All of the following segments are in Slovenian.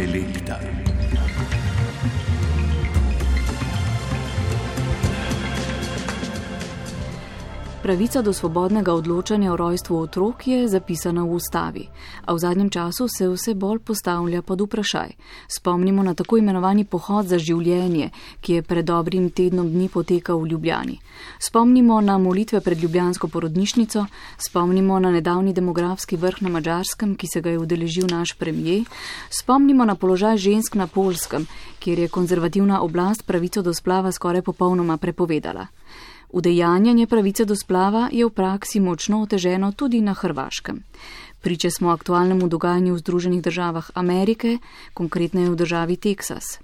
Intelekta. Pravica do svobodnega odločanja o rojstvu otrok je zapisana v ustavi, a v zadnjem času se vse bolj postavlja pod vprašaj. Spomnimo na tako imenovani pohod za življenje, ki je pred dobrim tednom dni potekal v Ljubljani. Spomnimo na molitve pred Ljubljansko porodnišnico, spomnimo na nedavni demografski vrh na Mačarskem, ki se ga je udeležil naš premijer, spomnimo na položaj žensk na Polskem, kjer je konzervativna oblast pravico do splava skoraj popolnoma prepovedala. Udejanjanje pravice do splava je v praksi močno oteženo tudi na Hrvaškem. Priče smo aktualnemu dogajanju v Združenih državah Amerike, konkretneje v državi Teksas.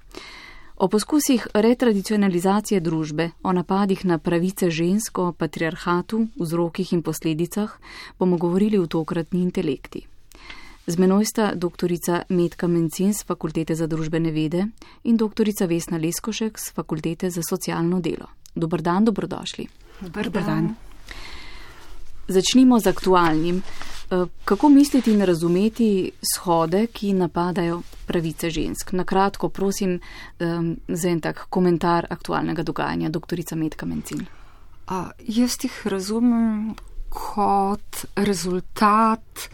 O poskusih retradicionalizacije družbe, o napadih na pravice žensk, o patriarhatu, vzrokih in posledicah bomo govorili v tokratni intelekti. Z menoj sta dr. Metka Mencin z Fakultete za družbene vede in dr. Vesna Leskošek z Fakultete za socialno delo. Dobr dan, dobrodošli. Dobr dan. Začnimo z aktualnim. Eh, kako misliti in razumeti shode, ki napadajo pravice žensk? Na kratko, prosim za en tak komentar aktualnega dogajanja, doktorica Metka Mencin. A, jaz jih razumem kot rezultat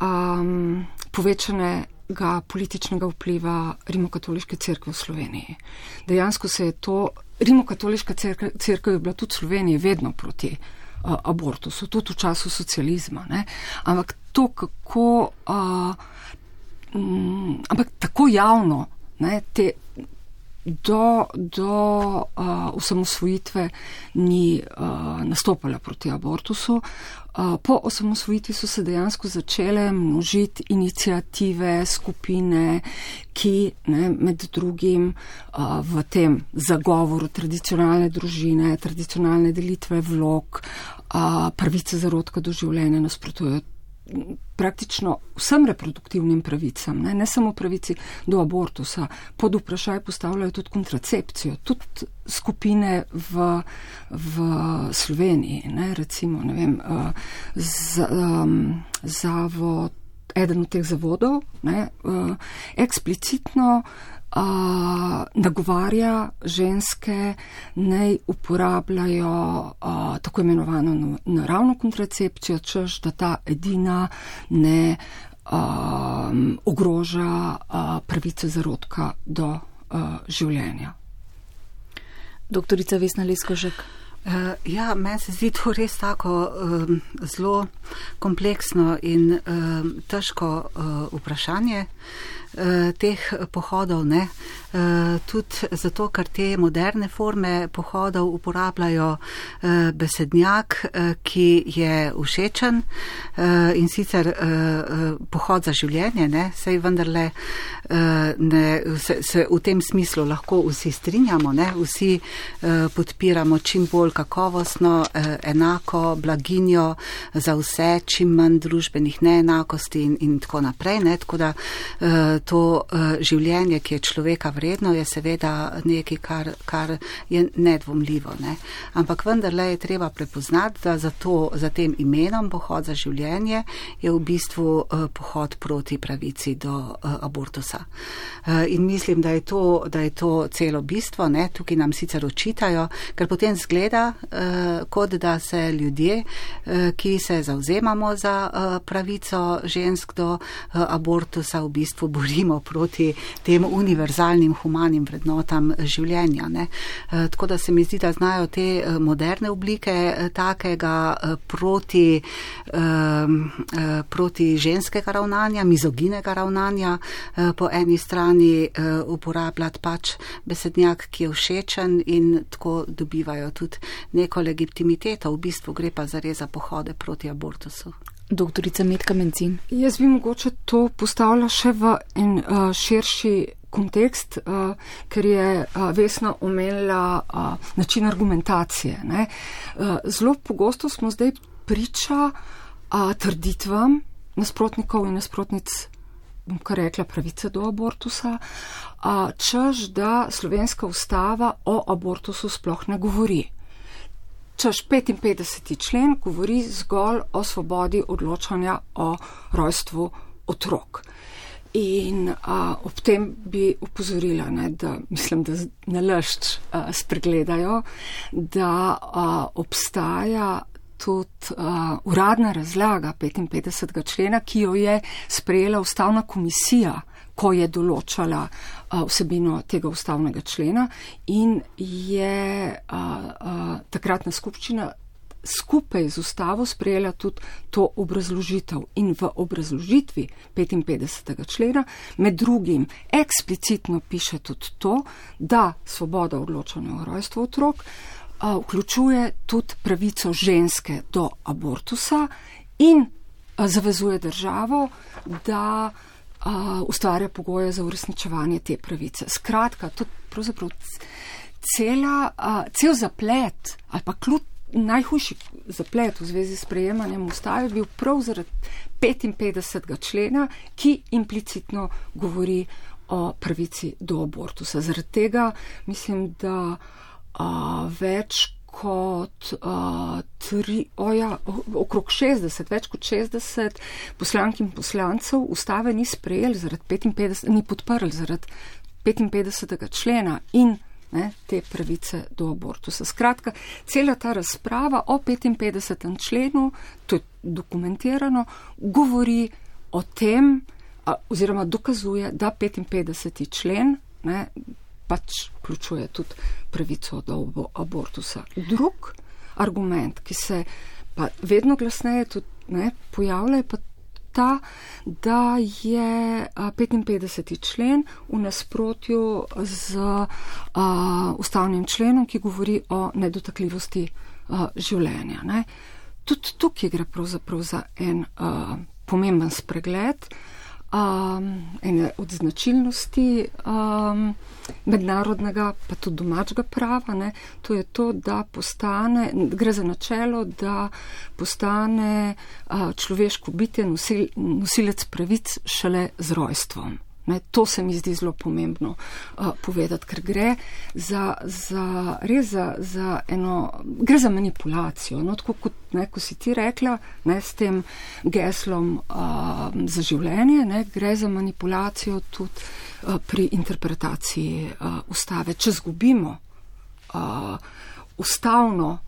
um, povečane ga političnega vpliva Rimokatoliške cerkve v Sloveniji. Dejansko se je to, Rimokatoliška cerkev je bila tudi v Sloveniji vedno proti uh, abortusu, tudi v času socializma. Ne? Ampak to, kako, uh, m, ampak tako javno, ne, te, do, do uh, osamosvojitve ni uh, nastopala proti abortusu. Uh, po osamosvojitvi so se dejansko začele množiti inicijative, skupine, ki ne, med drugim uh, v tem zagovoru tradicionalne družine, tradicionalne delitve vlog, uh, pravice zarodka do življenja nasprotujejo praktično vsem reproduktivnim pravicam, ne, ne samo pravici do abortusa, pod vprašaj postavljajo tudi kontracepcijo, tudi skupine v, v Sloveniji, ne, recimo, ne vem, uh, z, um, zavod, eden od teh zavodov, ne, uh, eksplicitno uh, nagovarja ženske, naj uporabljajo uh, tako imenovano naravno kontracepcijo, čež da ta edina ne um, ogroža uh, pravice zarodka do uh, življenja. Doktorica Vesna Leskožek. Uh, ja, meni se zdi to res tako um, zelo kompleksno in um, težko uh, vprašanje. Uh, Eh, teh pohodov, ne? Eh, tudi zato, ker te moderne forme pohodov uporabljajo eh, besednjak, ki je všečen in sicer pohod za življenje, ne? Sej vendarle ne, se, se v tem smislu lahko vsi strinjamo, ne? Vsi podpiramo čim bolj kakovostno, enako blaginjo za vse, čim manj družbenih neenakosti in, in tako naprej, ne? Tako da to uh, življenje, ki je človeka vredno, je seveda nekaj, kar, kar je nedvomljivo. Ne? Ampak vendarle je treba prepoznati, da za, to, za tem imenom pohod za življenje je v bistvu uh, pohod proti pravici do uh, abortusa. In mislim, da je to, da je to celo bistvo, ne? tukaj nam sicer očitajo, ker potem zgleda, kot da se ljudje, ki se zauzemamo za pravico žensk do abortusa, v bistvu borijo borimo proti tem univerzalnim humanim vrednotam življenja. Ne. Eh, tako da se mi zdi, da znajo te eh, moderne oblike eh, takega proti, proti ženskega ravnanja, mizoginega ravnanja po eni strani uporabljati pač besednjak, ki je všečen in tako dobivajo tudi neko legitimiteto. V bistvu gre pa zares za pohode proti abortusu. Doktorica Metka Mencin. Jaz bi mogoče to postavila še v en uh, širši kontekst, uh, ker je uh, Vesna omenila uh, način argumentacije. Uh, zelo pogosto smo zdaj priča uh, trditvam nasprotnikov in nasprotnic, bom kar rekla, pravice do abortusa, uh, čež da slovenska ustava o abortusu sploh ne govori. Češ 55. člen govori zgolj o svobodi odločanja o rojstvu otrok. In a, ob tem bi upozorila, ne, da mislim, da nalašč spregledajo, da a, obstaja tudi a, uradna razlaga 55. člena, ki jo je sprejela ustavna komisija, ko je določala a, vsebino tega ustavnega člena in je a, a, takratna skupščina skupaj z ustavo sprejela tudi to obrazložitev in v obrazložitvi 55. člena med drugim eksplicitno piše tudi to, da svoboda odločanja o rojstvu otrok a, vključuje tudi pravico ženske do abortusa in a, zavezuje državo, da a, ustvarja pogoje za uresničevanje te pravice. Skratka, to je pravzaprav cela, a, cel zaplet ali pa kljub najhujši zaplet v zvezi s prejemanjem ustave bil prav zaradi 55. člena, ki implicitno govori o pravici do abortusa. Zaradi tega mislim, da a, več kot a, tri, oja, okrog 60, več kot 60 poslank in poslancev ustave ni sprejeli zaradi 55, ni podprli zaradi 55. člena in ne, te pravice do abortusa. Skratka, cela ta razprava o 55. členu, to je dokumentirano, govori o tem a, oziroma dokazuje, da 55. člen ne, pač vključuje tudi pravico do abortusa. Drug argument, ki se pa vedno glasneje tudi ne, pojavlja, je pa ta, da je 55. člen v nasprotju z ustavnim členom, ki govori o nedotakljivosti življenja. Ne. Tudi tukaj gre pravzaprav za en pomemben spregled um, ene od značilnosti um, mednarodnega, pa tudi domačega prava, ne, to je to, da postane, gre za načelo, da postane uh, človeško bitje nosil, nosilec pravic šele z rojstvom. Ne, to se mi zdi zelo pomembno uh, povedati, ker gre za, za res za, za eno, gre za manipulacijo. No, tako kot, ne, ko si ti rekla, ne, s tem geslom uh, za življenje, ne, gre za manipulacijo tudi uh, pri interpretaciji uh, ustave. Če zgubimo uh, ustavno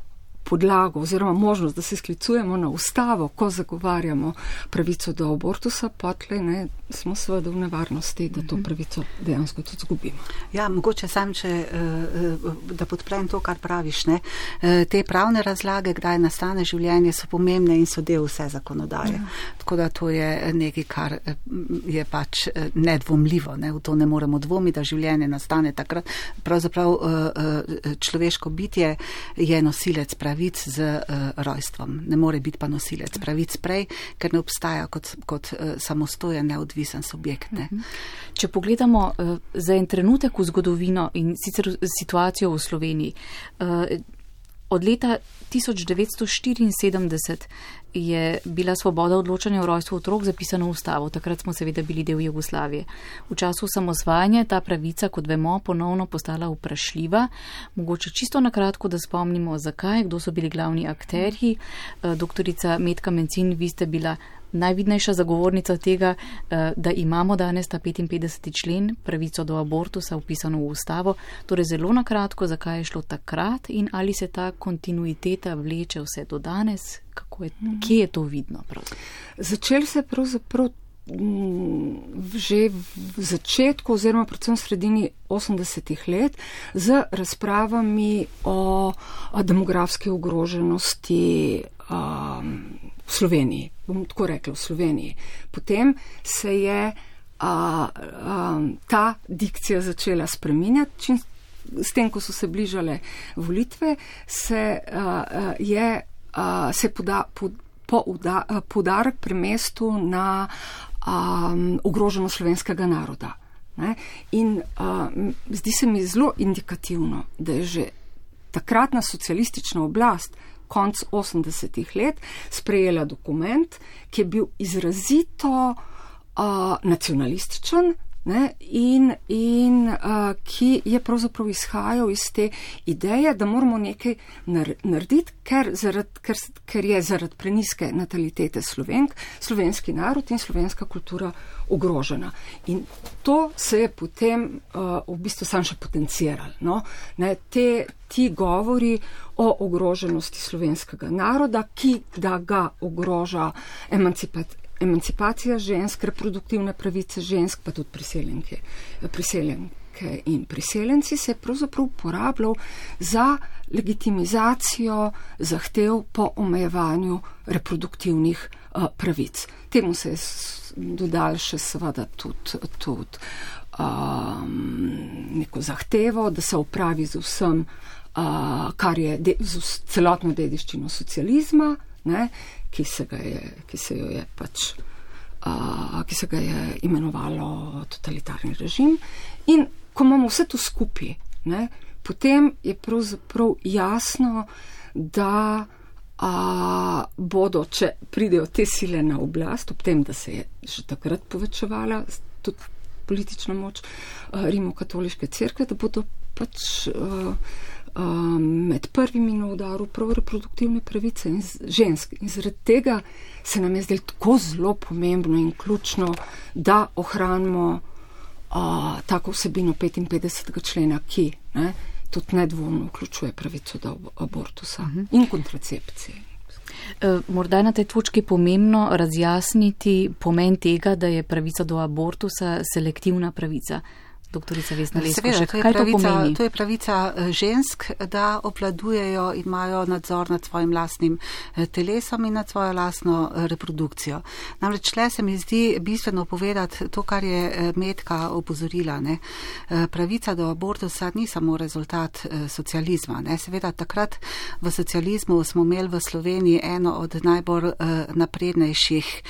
podlago oziroma možnost, da se sklicujemo na ustavo, ko zagovarjamo pravico do abortusa, potlej ne, smo seveda v nevarnosti, da to mhm. pravico dejansko tudi zgubimo. Ja, mogoče sam, če, eh, da podprem to, kar praviš, ne, eh, te pravne razlage, kdaj nastane življenje, so pomembne in so del vse zakonodaje. Ja. Tako da to je nekaj, kar eh, je pač nedvomljivo, ne, v to ne moremo dvomiti, da življenje nastane takrat. Pravzaprav človeško bitje je nosilec pravice pravic z uh, rojstvom. Ne more biti pa nosilec pravic prej, ker ne obstaja kot, kot uh, samostojen, neodvisen subjekt. Ne. Mhm. Če pogledamo uh, za en trenutek v zgodovino in sicer situacijo v Sloveniji. Uh, Od leta 1974 je bila svoboda odločanja o rojstvu otrok zapisana v ustavo, takrat smo seveda bili del Jugoslavije. V času samozvajanja ta pravica, kot vemo, ponovno postala vprašljiva. Mogoče čisto na kratko, da spomnimo, zakaj, kdo so bili glavni akterji. Eh, doktorica Metka Mencin, vi ste bila najvidnejša zagovornica tega, eh, da imamo danes ta 55. člen, pravico do abortusa, upisano v ustavo. Torej zelo na kratko, zakaj je šlo takrat in ali se ta kontinuiteta vleče vse do danes, je, kje je to vidno? Začel se pravzaprav. Mm, že v začetku, oziroma predvsem v sredini 80-ih let, z razpravami o, o demografski ogroženosti um, v Sloveniji, bom tako rekla, v Sloveniji. Potem se je a, a, ta dikcija začela spreminjati, čim, s tem, ko so se bližale volitve, se a, a, je a, se poda, pod, po uda, a, podarek premestu na a, ogroženo slovenskega naroda. Ne? In a, zdi se mi zelo indikativno, da je že takratna socialistična oblast konc 80-ih let sprejela dokument, ki je bil izrazito uh, nacionalističen, ne, in, in uh, ki je pravzaprav izhajal iz te ideje, da moramo nekaj narediti, ker, zarad, ker, ker je zaradi preniske natalitete slovenk, slovenski narod in slovenska kultura ogrožena. In to se je potem uh, v bistvu sam še potenciral. No? Ne, te, ti govori o ogroženosti slovenskega naroda, ki da ga ogroža emancipacija emancipacija žensk, reproduktivne pravice žensk, pa tudi priseljenke, priseljenke in priseljenci se je pravzaprav uporabljal za legitimizacijo zahtev po omejevanju reproduktivnih pravic. Temu se je dodal še seveda tudi, tudi um, neko zahtevo, da se upravi z vsem, uh, kar je de, z celotno dediščino socializma. Ne, ki se, je, ki se jo je pač. Uh, ki se ga je imenovalo totalitarni režim. In ko imamo vse to skupaj, ne, potem je pravzaprav jasno, da uh, bodo, če pridejo te sile na oblast, ob tem, da se je že takrat povečevala tudi politična moč uh, Rimokatoliške crkve, da bodo pač. Uh, um, med prvimi na udaru prav reproduktivne pravice in žensk. In zaradi tega se nam je zdelo tako zelo pomembno in ključno, da ohranimo uh, tako vsebino 55. člena, ki ne, tudi nedvomno vključuje pravico do abortusa uh mhm. -huh. in kontracepcije. E, morda je na tej točki pomembno razjasniti pomen tega, da je pravica do abortusa selektivna pravica doktorica Vesna Leskošek. To je, pravica, to, to je pravica eh, žensk, da obladujejo in imajo nadzor nad svojim lastnim eh, telesom in nad svojo lastno eh, reprodukcijo. Namreč tle se mi zdi bistveno povedati to, kar je Metka opozorila. Ne. Pravica do abortusa ni samo rezultat socializma. Ne. Seveda takrat v socializmu smo imeli v Sloveniji eno od najbolj naprednejših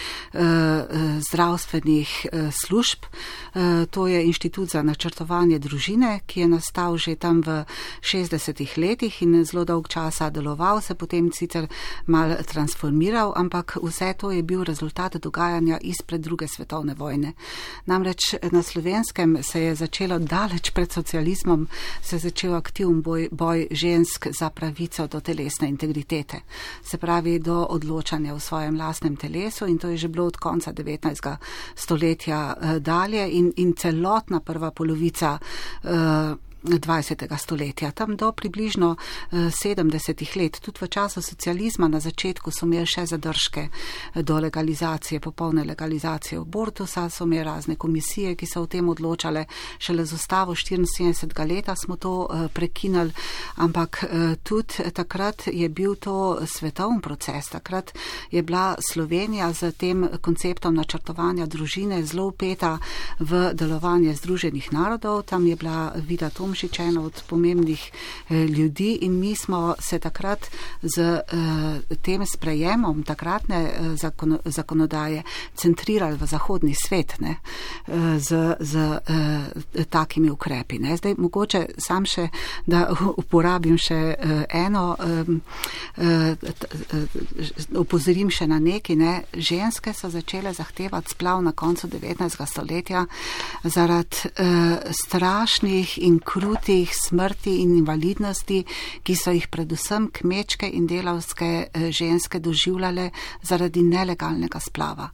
zdravstvenih služb. To je inštitut za načrtovanje družine, ki je nastal že tam v 60-ih letih in zelo dolg časa deloval, se potem sicer mal transformiral, ampak vse to je bil rezultat dogajanja izpred druge svetovne vojne. Namreč na slovenskem se je začelo daleč pred socializmom, se je začel aktivn boj, boj žensk za pravico do telesne integritete, se pravi do odločanja v svojem lastnem telesu in to je že bilo od konca 19. stoletja eh, dalje in, in celotna prva polovica uh, 20. stoletja, tam do približno 70. Eh, let, tudi v času socializma na začetku so imeli še zadržke eh, do legalizacije, popolne legalizacije abortusa, so imeli razne komisije, ki so o tem odločale, šele z ustavo 74. leta smo to eh, prekinali, ampak tudi takrat je bil to svetovni proces, takrat je bila Slovenija z tem konceptom načrtovanja družine zelo upeta v delovanje Združenih narodov, tam je bila vida Tomšič, Tomšič ena od pomembnih eh, ljudi in mi smo se takrat z eh, tem sprejemom takratne eh, zakon, zakonodaje centrirali v zahodni svet ne, z, z takimi ukrepi. Ne. Zdaj mogoče sam še, da uporabim še eno, opozorim še na neki, ne. ženske so začele zahtevati splav na koncu 19. stoletja zaradi strašnih in krutih krutih smrti in invalidnosti, ki so jih predvsem kmečke in delavske eh, ženske doživljale zaradi nelegalnega splava.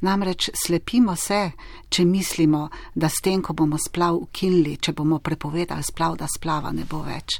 Namreč slepimo se, če mislimo, da s tem, ko bomo splav ukinili, če bomo prepovedali splav, da splava ne bo več.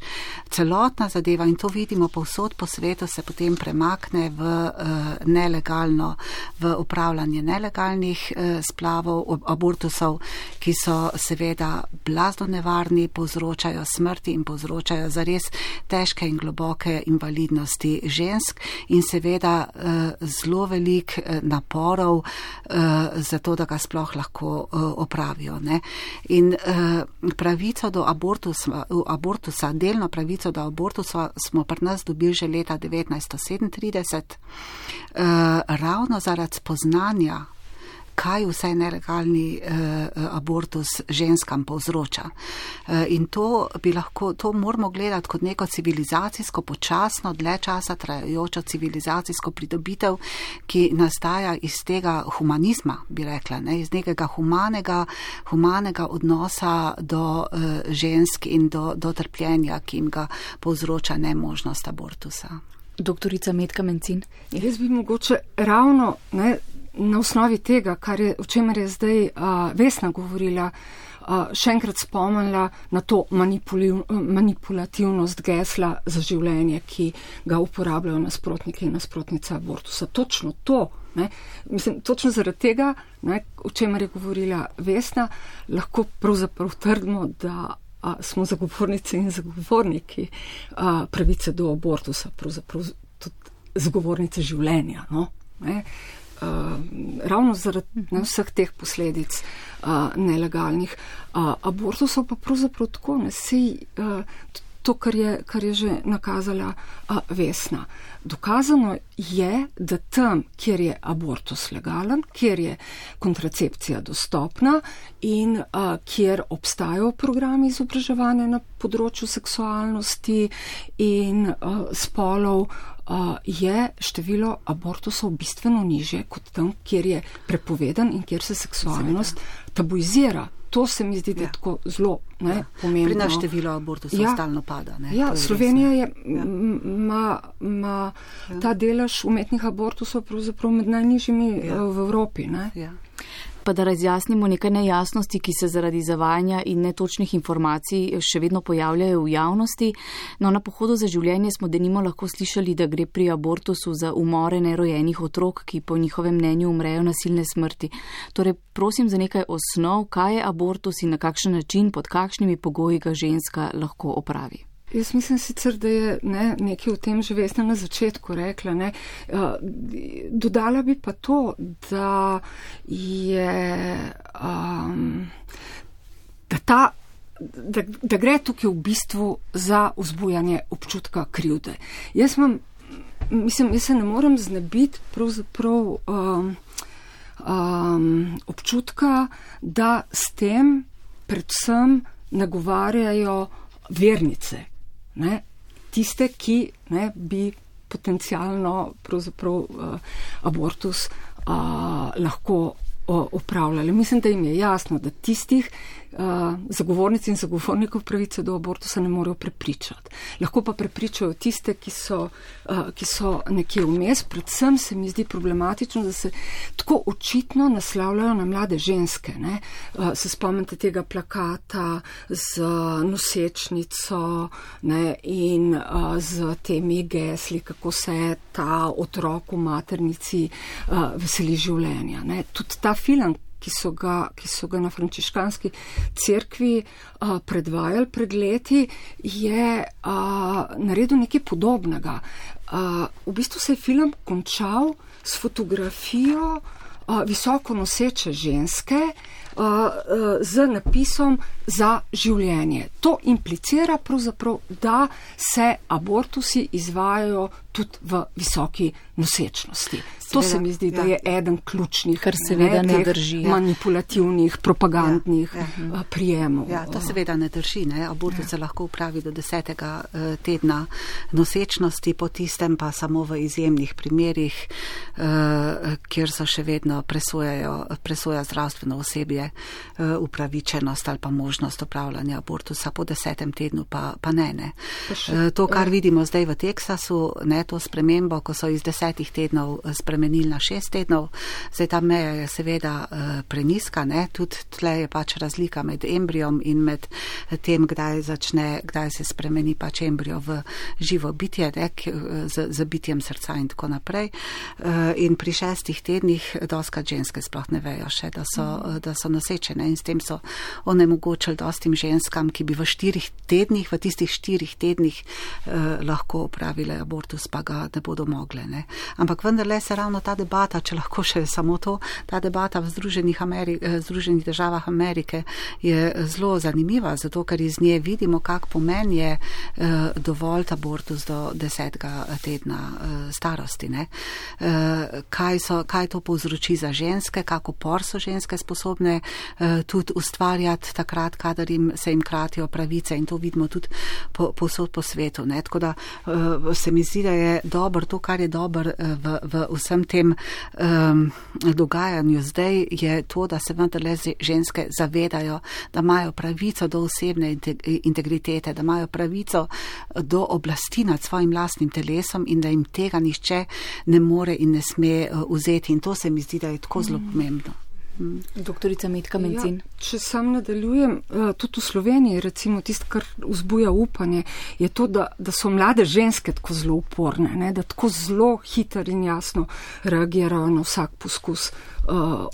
Celotna zadeva in to vidimo povsod po svetu se potem premakne v uh, nelegalno, v upravljanje nelegalnih uh, splavov, abortusov, ki so seveda blazno nevarni, povzročajo smrti in povzročajo zares težke in globoke invalidnosti žensk in seveda uh, zelo velik naporov, uh, za to, da ga sploh lahko uh, opravijo. Ne. In uh, pravico do abortusa, abortusa, delno pravico do abortusa smo pri nas dobili že leta 1937, uh, ravno zaradi spoznanja kaj vse nelegalni abortus ženskam povzroča. In to bi lahko, to moramo gledati kot neko civilizacijsko, počasno, dlje časa trajajočo civilizacijsko pridobitev, ki nastaja iz tega humanizma, bi rekla, ne, iz nekega humanega, humanega odnosa do žensk in do, do trpljenja, ki jim ga povzroča nemožnost abortusa. Doktorica Metka Mencin. Jaz bi mogoče ravno ne, na osnovi tega, je, o čemer je zdaj uh, Vesna govorila, uh, še enkrat spomnila na to manipulativnost gesla za življenje, ki ga uporabljajo nasprotniki in nasprotnice abortusa. Točno to. Ne, mislim, točno zaradi tega, ne, o čemer je govorila Vesna, lahko pravzaprav trdimo, da a, smo zagovornice in zagovorniki a, pravice do abortusa, pravzaprav tudi zagovornice življenja. No? Ne? Uh, ravno zaradi ne, vseh teh posledic uh, nelegalnih uh, abortusov, pa pravzaprav tako ne sej. Uh, to, kar je, kar je že nakazala a, Vesna. Dokazano je, da tam, kjer je abortus legalen, kjer je kontracepcija dostopna in a, kjer obstajajo programi izobraževanja na področju seksualnosti in a, spolov, a, je število abortusov bistveno niže kot tam, kjer je prepovedan in kjer se seksualnost tabuizira to se mi zdi, da je ja. tako zelo ne, ja. pomembno. Pri nas število abortusov ja. stalno pada. Ne, ja, Slovenija je, ima ja. ja. ta delež umetnih abortusov pravzaprav med najnižjimi ja. v Evropi. Ja pa da razjasnimo nekaj nejasnosti, ki se zaradi zavajanja in netočnih informacij še vedno pojavljajo v javnosti. No, na pohodu za življenje smo denimo lahko slišali, da gre pri abortusu za umore nerojenih otrok, ki po njihovem mnenju umrejo nasilne smrti. Torej, prosim za nekaj osnov, kaj je abortus in na kakšen način, pod kakšnimi pogoji ga ženska lahko opravi. Jaz mislim sicer, da je ne, nekaj v tem že vesna na začetku rekla. Ne. Dodala bi pa to, da je. Um, da, ta, da, da gre tukaj v bistvu za vzbujanje občutka krivde. Jaz, mam, mislim, jaz se ne morem znebiti pravzaprav um, um, občutka, da s tem predvsem nagovarjajo vernice, ne, tiste, ki ne, bi potencialno uh, abortus uh, lahko upravljali. Mislim, da jim je jasno, da tistih uh, zagovornic in zagovornikov pravice do abortusa ne morejo prepričati. Lahko pa prepričajo tiste, ki so, uh, ki so nekje vmes. Predvsem se mi zdi problematično, da se tako očitno naslavljajo na mlade ženske. Uh, se spomnite tega plakata z nosečnico ne, in z temi gesli, kako se ta otrok v maternici veseli življenja. Ne. Tudi ta film, ki so ga, ki so ga na frančiškanski cerkvi uh, predvajali pred leti, je uh, naredil nekaj podobnega. Uh, v bistvu se je film končal s fotografijo uh, visoko noseče ženske uh, uh, z napisom za življenje. To implicira pravzaprav, da se abortusi izvajajo tudi v visoki nosečnosti. To se mi zdi, da ja. je eden ključnih, kar seveda ne, ne drži. Ja. Manipulativnih, propagandnih ja, ja. prijemov. Ja, to seveda ne drži. Ne. Abortus ja. se lahko upravi do desetega uh, tedna nosečnosti, po tistem pa samo v izjemnih primerjih, uh, kjer so še vedno presoja zdravstveno osebje uh, upravičenost ali pa možnost upravljanja abortusa po desetem tednu, pa, pa ne. ne. Uh, to, kar vidimo zdaj v Teksasu, ne to spremembo, ko so iz desetih tednov spremenili spremenili na šest tednov. Zdaj ta meja je seveda uh, preniska, ne? tudi tle je pač razlika med embrijom in med tem, kdaj začne, kdaj se spremeni pač embrijo v živo bitje, ne? z, z bitjem srca in tako naprej. In pri šestih tednih doska ženske sploh ne vejo še, da so, da so nosečene in s tem so onemogočili dostim ženskam, ki bi v štirih tednih, v tistih štirih tednih uh, lahko upravile abortus, pa ga ne bodo mogle. Ne? Ampak vendarle se ravno ravno ta debata, če lahko še samo to, ta debata v Združenih, Ameri eh, Združenih državah Amerike je zelo zanimiva, zato ker iz nje vidimo, kak pomen je eh, dovolj abortus do desetega tedna eh, starosti. Ne? kaj, so, kaj to povzroči za ženske, kako por so ženske sposobne tudi ustvarjati takrat, kadar jim, se jim kratijo pravice in to vidimo tudi posod po, po svetu. Ne? Tako da se mi zdi, da je dobro to, kar je dobro v, v vsem tem um, dogajanju zdaj, je to, da se vendarle ženske zavedajo, da imajo pravico do osebne integritete, da imajo pravico do oblasti nad svojim lastnim telesom in da jim tega nišče ne more in ne sme eh, vzeti. In to se mi zdi, da je tako zelo pomembno. Mm. Doktorica Metka Mencin. Ja, če sam nadaljujem, eh, tudi v Sloveniji, recimo tisto, kar vzbuja upanje, je to, da, da so mlade ženske tako zelo uporne, ne, da tako zelo hitro in jasno reagirajo na vsak poskus uh,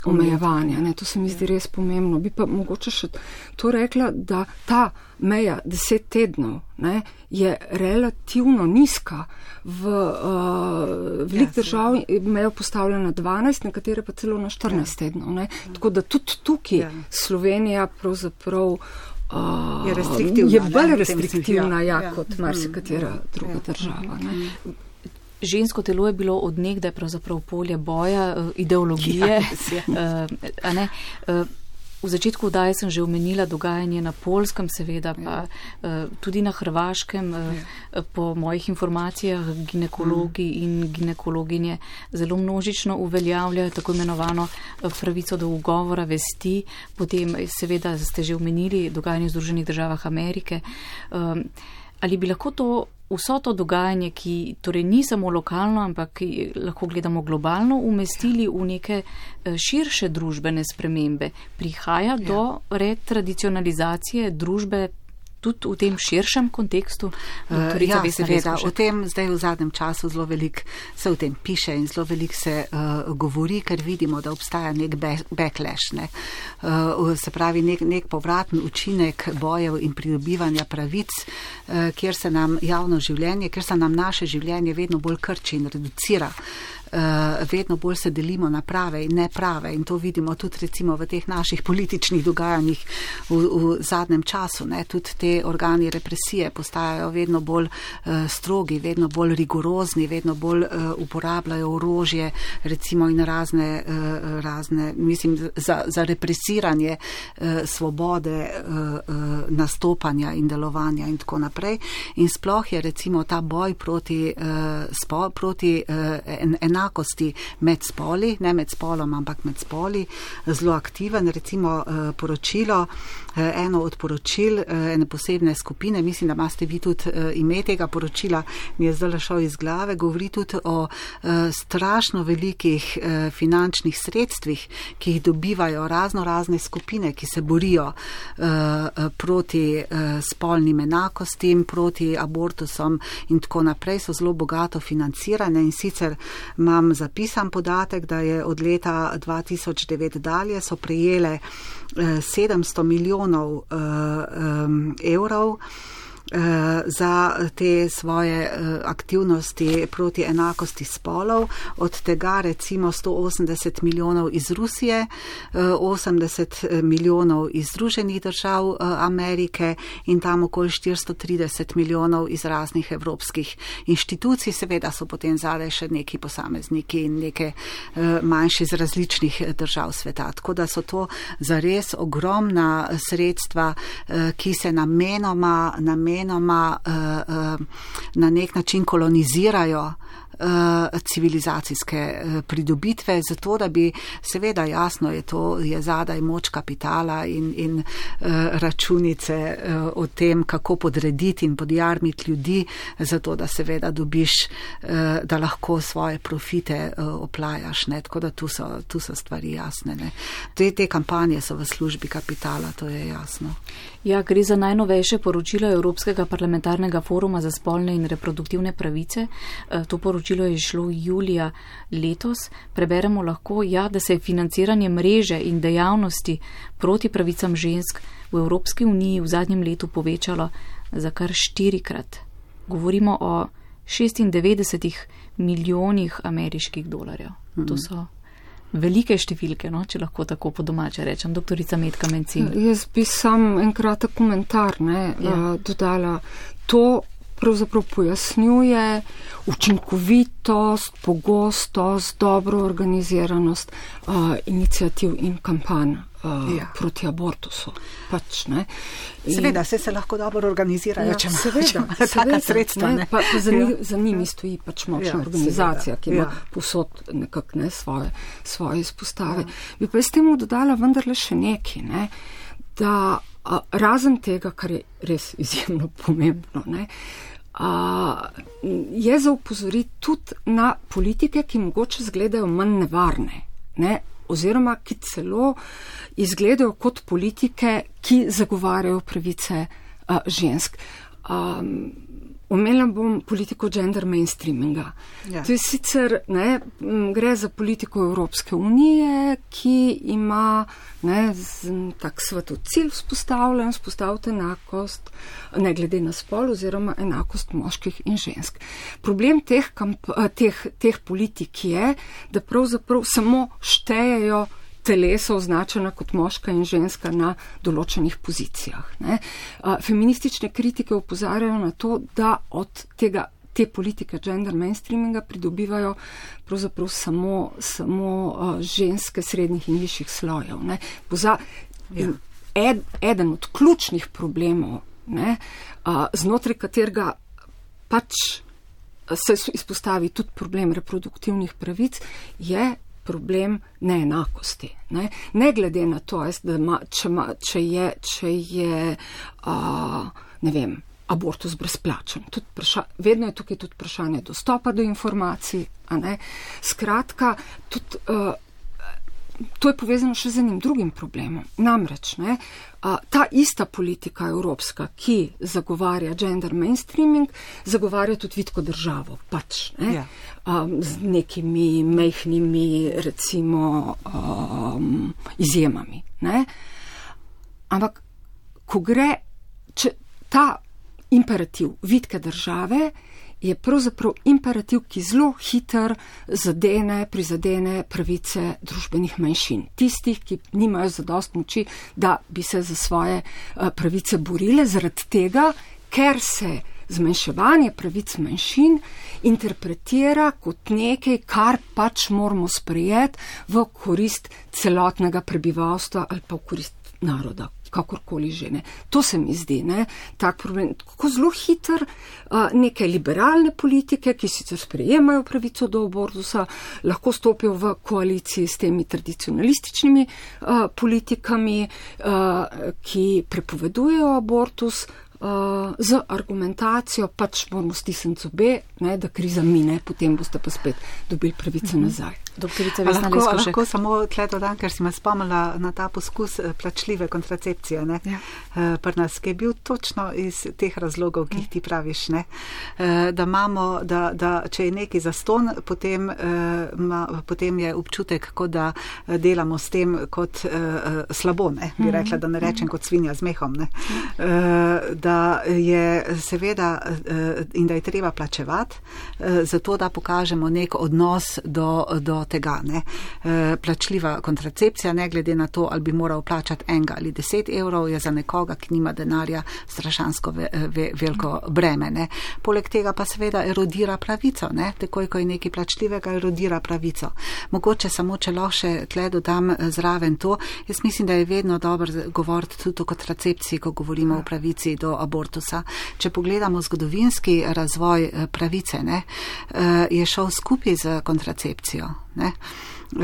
omejevanja. Ne, to se mi zdi res pomembno. Bi pa mogoče še to rekla, da ta meja deset tednov ne, je relativno nizka. V uh, velik ja, držav mejo postavljena 12, nekatere pa celo na 14 ja. tednov. Ne. Tako da tudi tukaj ja. Slovenija pravzaprav. Uh, je, je bolj restriktivna ja, ja, kot ja. marsikatera druga ja. država. Ne. Žensko telo je bilo odnegdaj pravzaprav polje boja, eh, ideologije. Ja, uh, V začetku vdaje sem že omenila dogajanje na Polskem, seveda pa ja. tudi na Hrvaškem. Ja. Po mojih informacijah ginekologi mm. in ginekologinje zelo množično uveljavljajo tako imenovano pravico do ugovora vesti. Potem seveda ste že omenili dogajanje v Združenih državah Amerike. Ali bi lahko to vso to dogajanje, ki torej ni samo lokalno, ampak lahko gledamo globalno, umestili v neke eh, širše družbene spremembe. Prihaja ja. do retradicionalizacije družbe tudi v tem širšem kontekstu? Uh, ja, seveda, o tem zdaj v zadnjem času zelo veliko se o tem piše in zelo veliko se uh, govori, ker vidimo, da obstaja nek backlash, ne? uh, se pravi nek, nek povratni učinek bojev in pridobivanja pravic, uh, kjer se nam javno življenje, kjer se nam naše življenje vedno bolj krči in reducira. Uh, vedno bolj se delimo na prave in neprave in to vidimo tudi recimo v teh naših političnih dogajanjih v, v zadnjem času. Ne. Tudi te organi represije postajajo vedno bolj uh, strogi, vedno bolj rigorozni, vedno bolj uh, uporabljajo orožje recimo in razne, razne mislim, za, za represiranje svobode nastopanja in delovanja in tako naprej. In sploh je recimo ta boj proti, proti en, enakosti enakosti med spoli, ne med spolom, ampak med spoli, zelo aktiven. Recimo eh, poročilo, eh, eno od poročil eh, ene posebne skupine, mislim, da imate vi tudi ime tega poročila, mi je zdaj šel iz glave, govori tudi o strašno velikih finančnih sredstvih, ki jih dobivajo razno razne skupine, ki se borijo proti spolnim enakostim, proti abortusom in tako naprej, so zelo bogato financirane in sicer ima imam zapisan podatek, da je od leta 2009 dalje so prejele 700 eh, milijonov eh, evrov. Eh, za te svoje eh, aktivnosti proti enakosti spolov, od tega recimo 180 milijonov iz Rusije, 80 eh, milijonov iz Združenih držav Amerike in tam okoli 430 milijonov iz raznih evropskih inštitucij. Seveda so potem zale še neki posamezniki in neke manjši iz različnih držav sveta. Tako da so to zares ogromna sredstva, ki se namenoma, namenoma namenoma uh, uh, na nek način kolonizirajo civilizacijske uh, pridobitve, zato da bi seveda jasno je to, je zadaj moč kapitala in, in uh, računice o tem, kako podrediti in podjarmiti ljudi, zato da seveda dobiš, da lahko svoje profite oplajaš. Ne? Tako da tu so, tu so stvari jasne. Te, te kampanje so v službi kapitala, to je jasno. Ja, gre za najnovejše poročilo Evropskega parlamentarnega foruma za spolne in reproduktivne pravice. To poročilo poročilo je šlo julija letos, preberemo lahko, ja, da se je financiranje mreže in dejavnosti proti pravicam žensk v Evropski uniji v zadnjem letu povečalo za kar štirikrat. Govorimo o 96 milijonih ameriških dolarjev. Mhm. To so velike številke, no, če lahko tako po domače rečem, doktorica Medka Mencin. Jaz bi sam en kratek komentar ne, ja. uh, dodala. To pravzaprav pojasnjuje učinkovitost, pogostost, dobro organiziranost uh, inicijativ in kampanj. Uh, ja. Proti abortusu. Pač, in, seveda, vse se lahko dobro organizirajo, ja, če imaš taka sredstva. Ne, ne. Pa, pa za, ja. ni, za njimi stoji pač močna ja, organizacija, seveda. ki ima ja. posod nekak ne svoje, svoje izpostave. Ja. Bi pa s tem dodala vendarle še nekaj, ne, da a, razen tega, kar je res izjemno pomembno, ne, a, je za upozoriti tudi na politike, ki mogoče zgledajo manj nevarne. Ne, oziroma ki celo izgledajo kot politike, ki zagovarjajo pravice uh, žensk. Um, Omenila bom politiko gender mainstreaminga. Ja. To je sicer, ne, gre za politiko Evropske unije, ki ima ne, tak svetov cilj vzpostavljen, vzpostaviti enakost, ne glede na spol oziroma enakost moških in žensk. Problem teh, kamp, teh, teh politik je, da pravzaprav samo štejejo telesa označena kot moška in ženska na določenih pozicijah. Ne. Feministične kritike upozarjajo na to, da od tega, te politike gender mainstreaminga pridobivajo pravzaprav samo, samo ženske srednjih in višjih slojev. Poza, ja. ed, eden od ključnih problemov, ne, znotraj katerega pač se izpostavi tudi problem reproduktivnih pravic, je problem neenakosti. Ne, ne glede na to, da ma, če, ma, če je, če je a, ne vem, abortus brezplačen. Vpraša, vedno je tukaj tudi vprašanje dostopa do informacij. Skratka, tudi. A, To je povezano še z enim drugim problemom. Namreč ne, ta ista politika evropska, ki zagovarja gender mainstreaming, zagovarja tudi vidko državo. Pač, ne, ja. Z nekimi mehkimi, recimo, um, izjemami. Ne. Ampak, ko gre, če ta imperativ vidke države, je pravzaprav imperativ, ki zelo hiter zadene, prizadene pravice družbenih manjšin. Tistih, ki nimajo zadost moči, da bi se za svoje eh, pravice borile, zaradi tega, ker se zmanjševanje pravic manjšin interpretira kot nekaj, kar pač moramo sprejeti v korist celotnega prebivalstva ali pa v korist naroda, kakorkoli že ne. To se mi zdi, ne, tak problem, kako zelo hiter neke liberalne politike, ki sicer sprejemajo pravico do abortusa, lahko stopijo v koaliciji s temi tradicionalističnimi politikami, ki prepovedujejo abortus, uh, z argumentacijo, pač moramo stisniti zobe, ne, da kriza mine, potem boste pa spet dobili pravice mhm. nazaj. Doktorica, lahko, lahko samo tle dodam, ker si me spomnila na ta poskus eh, plačljive kontracepcije, ja. uh, pri nas, ki je bil točno iz teh razlogov, ki jih ti praviš, ne? Uh, da imamo, da, da če je neki zaston, potem, ma, potem je občutek, kot da delamo s tem kot slabo, ne? bi mhm. rekla, da ne rečem kot svinja z mehom. Uh, da je seveda eh, in da je treba plačevati, eh, zato da pokažemo nek odnos do, do tega. Ne. Eh, plačljiva kontracepcija, ne glede na to, ali bi moral plačati enega ali deset evrov, je za nekoga, ki nima denarja, strašansko ve, ve, veliko breme. Ne. Poleg tega pa seveda erodira pravico, ne. takoj, ko je nekaj plačljivega, erodira pravico. Mogoče samo, če lahko še tle dodam zraven to, jaz mislim, da je vedno dobro govoriti tudi o kontracepciji, ko govorimo o pravici do abortusa. Če pogledamo zgodovinski razvoj eh, pravice, ne, eh, je šel skupaj z kontracepcijo. Ne.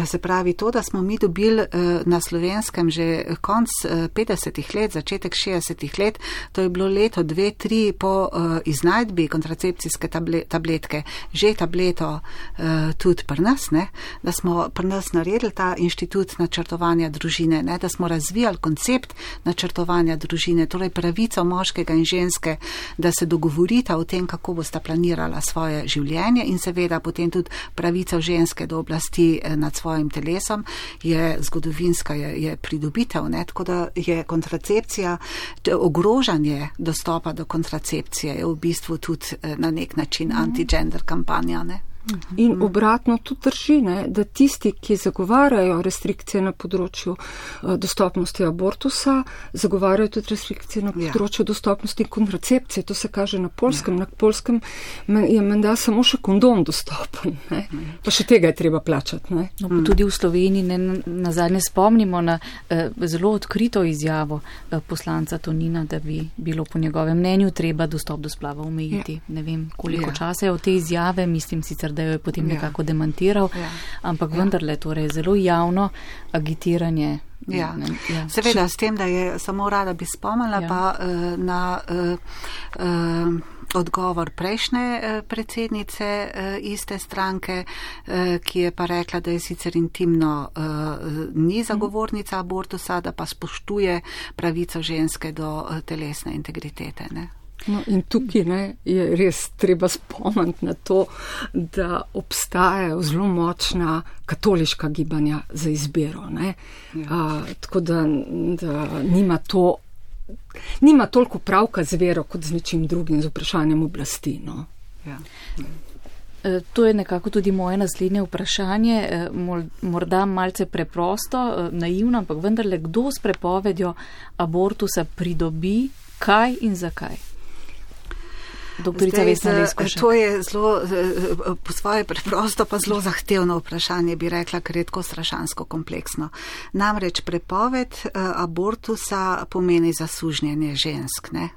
Se pravi, to, da smo mi dobili eh, na slovenskem že konc 50-ih eh, let, začetek 60-ih let, to je bilo leto, dve, tri po eh, iznajdbi kontracepcijske tabletke, že tableto tudi pri nas, ne? da smo pri nas naredili ta inštitut načrtovanja družine, ne? da smo razvijali koncept načrtovanja družine, torej pravico moškega in ženske, da se dogovorita o tem, kako bosta planirala svoje življenje in seveda potem tudi pravico ženske do oblasti nad svojim telesom, je zgodovinska, je, je pridobitev. Ne? Tako da je kontracepcija, ogrožanje dostopa do kontracepcije je v bistvu tudi eh, na nek način mhm. anti-gender kampanja. Ne? In obratno tudi drži, ne, da tisti, ki zagovarjajo restrikcije na področju uh, dostopnosti abortusa, zagovarjajo tudi restrikcije na ja. področju dostopnosti kontracepcije. To se kaže na polskem. Ja. Na polskem je menda samo še kondom dostopen. Ne. Pa še tega je treba plačati. No, mm. Tudi v Sloveniji ne, na zadnje spomnimo na eh, zelo odkrito izjavo eh, poslanca Tonina, da bi bilo po njegovem mnenju treba dostop do splava omejiti. Ja. Ne vem, koliko ja. časa je od te izjave, mislim sicer, da jo je potem ja. nekako demantiral, ja. ampak ja. vendarle torej zelo javno agitiranje. Ja. Ja. Seveda, s tem, da je samo rada bi spomnila ja. pa uh, na uh, uh, odgovor prejšnje predsednice iste stranke, ki je pa rekla, da je sicer intimno ni zagovornica abortusa, da pa spoštuje pravico ženske do telesne integritete. Ne? No, in tukaj ne, je res treba spomniti na to, da obstajajo zelo močna katoliška gibanja za izbiro. Ja. A, tako da, da nima to. Nima toliko pravka z vero kot z nečim drugim, z vprašanjem oblasti. No. Ja. E, to je nekako tudi moje naslednje vprašanje, e, morda malce preprosto, e, naivno, ampak vendarle, kdo s prepovedjo abortusa pridobi, kaj in zakaj? Doktorica Vesna Leskoša. To je zelo, po svoje preprosto, pa zelo zahtevno vprašanje, bi rekla, ker je tako strašansko kompleksno. Namreč prepoved eh, abortusa pomeni zasužnjenje žensk, ne?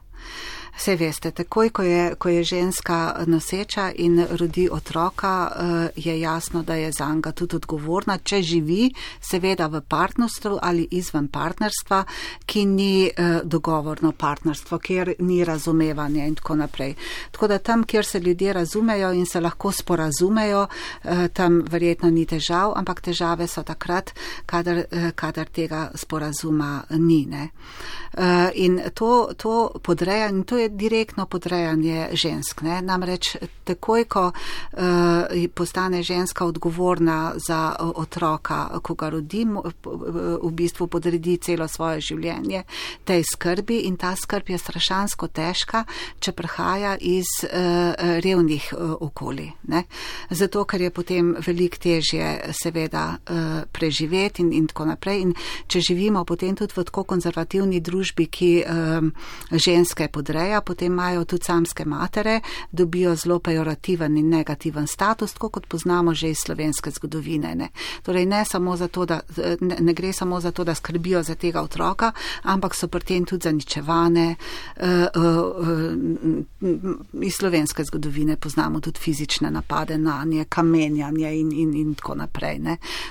Vse veste, takoj, ko je, ko je ženska noseča in rodi otroka, eh, je jasno, da je za njega tudi odgovorna, če živi seveda v partnerstvu ali izven partnerstva, ki ni eh, dogovorno partnerstvo, kjer ni razumevanja in tako naprej. Tako da tam, kjer se ljudje razumejo in se lahko sporazumejo, eh, tam verjetno ni težav, ampak težave so takrat, kadar, kadar tega sporazuma ni. Ne? In to, to podreja in to je direktno podrejanje žensk. Ne? Namreč takoj, ko uh, postane ženska odgovorna za otroka, ko ga rodi, v bistvu podredi celo svoje življenje tej skrbi in ta skrb je strašansko težka, če prihaja iz uh, revnih uh, okolij. Ne? Zato, ker je potem veliko težje seveda uh, preživeti in, in tako naprej. In če živimo potem tudi v tako konzervativni družbi, ki uh, ženske podreja, potem potem imajo tudi samske matere, dobijo zelo pejorativen in negativen status, tako kot poznamo že iz slovenske zgodovine. Ne. Torej ne, to, da, ne, ne gre samo za to, da skrbijo za tega otroka, ampak so pri tem tudi zaničevane. Uh, uh, uh, iz slovenske zgodovine poznamo tudi fizične napade na nje, kamenjanje in, in, in tako naprej.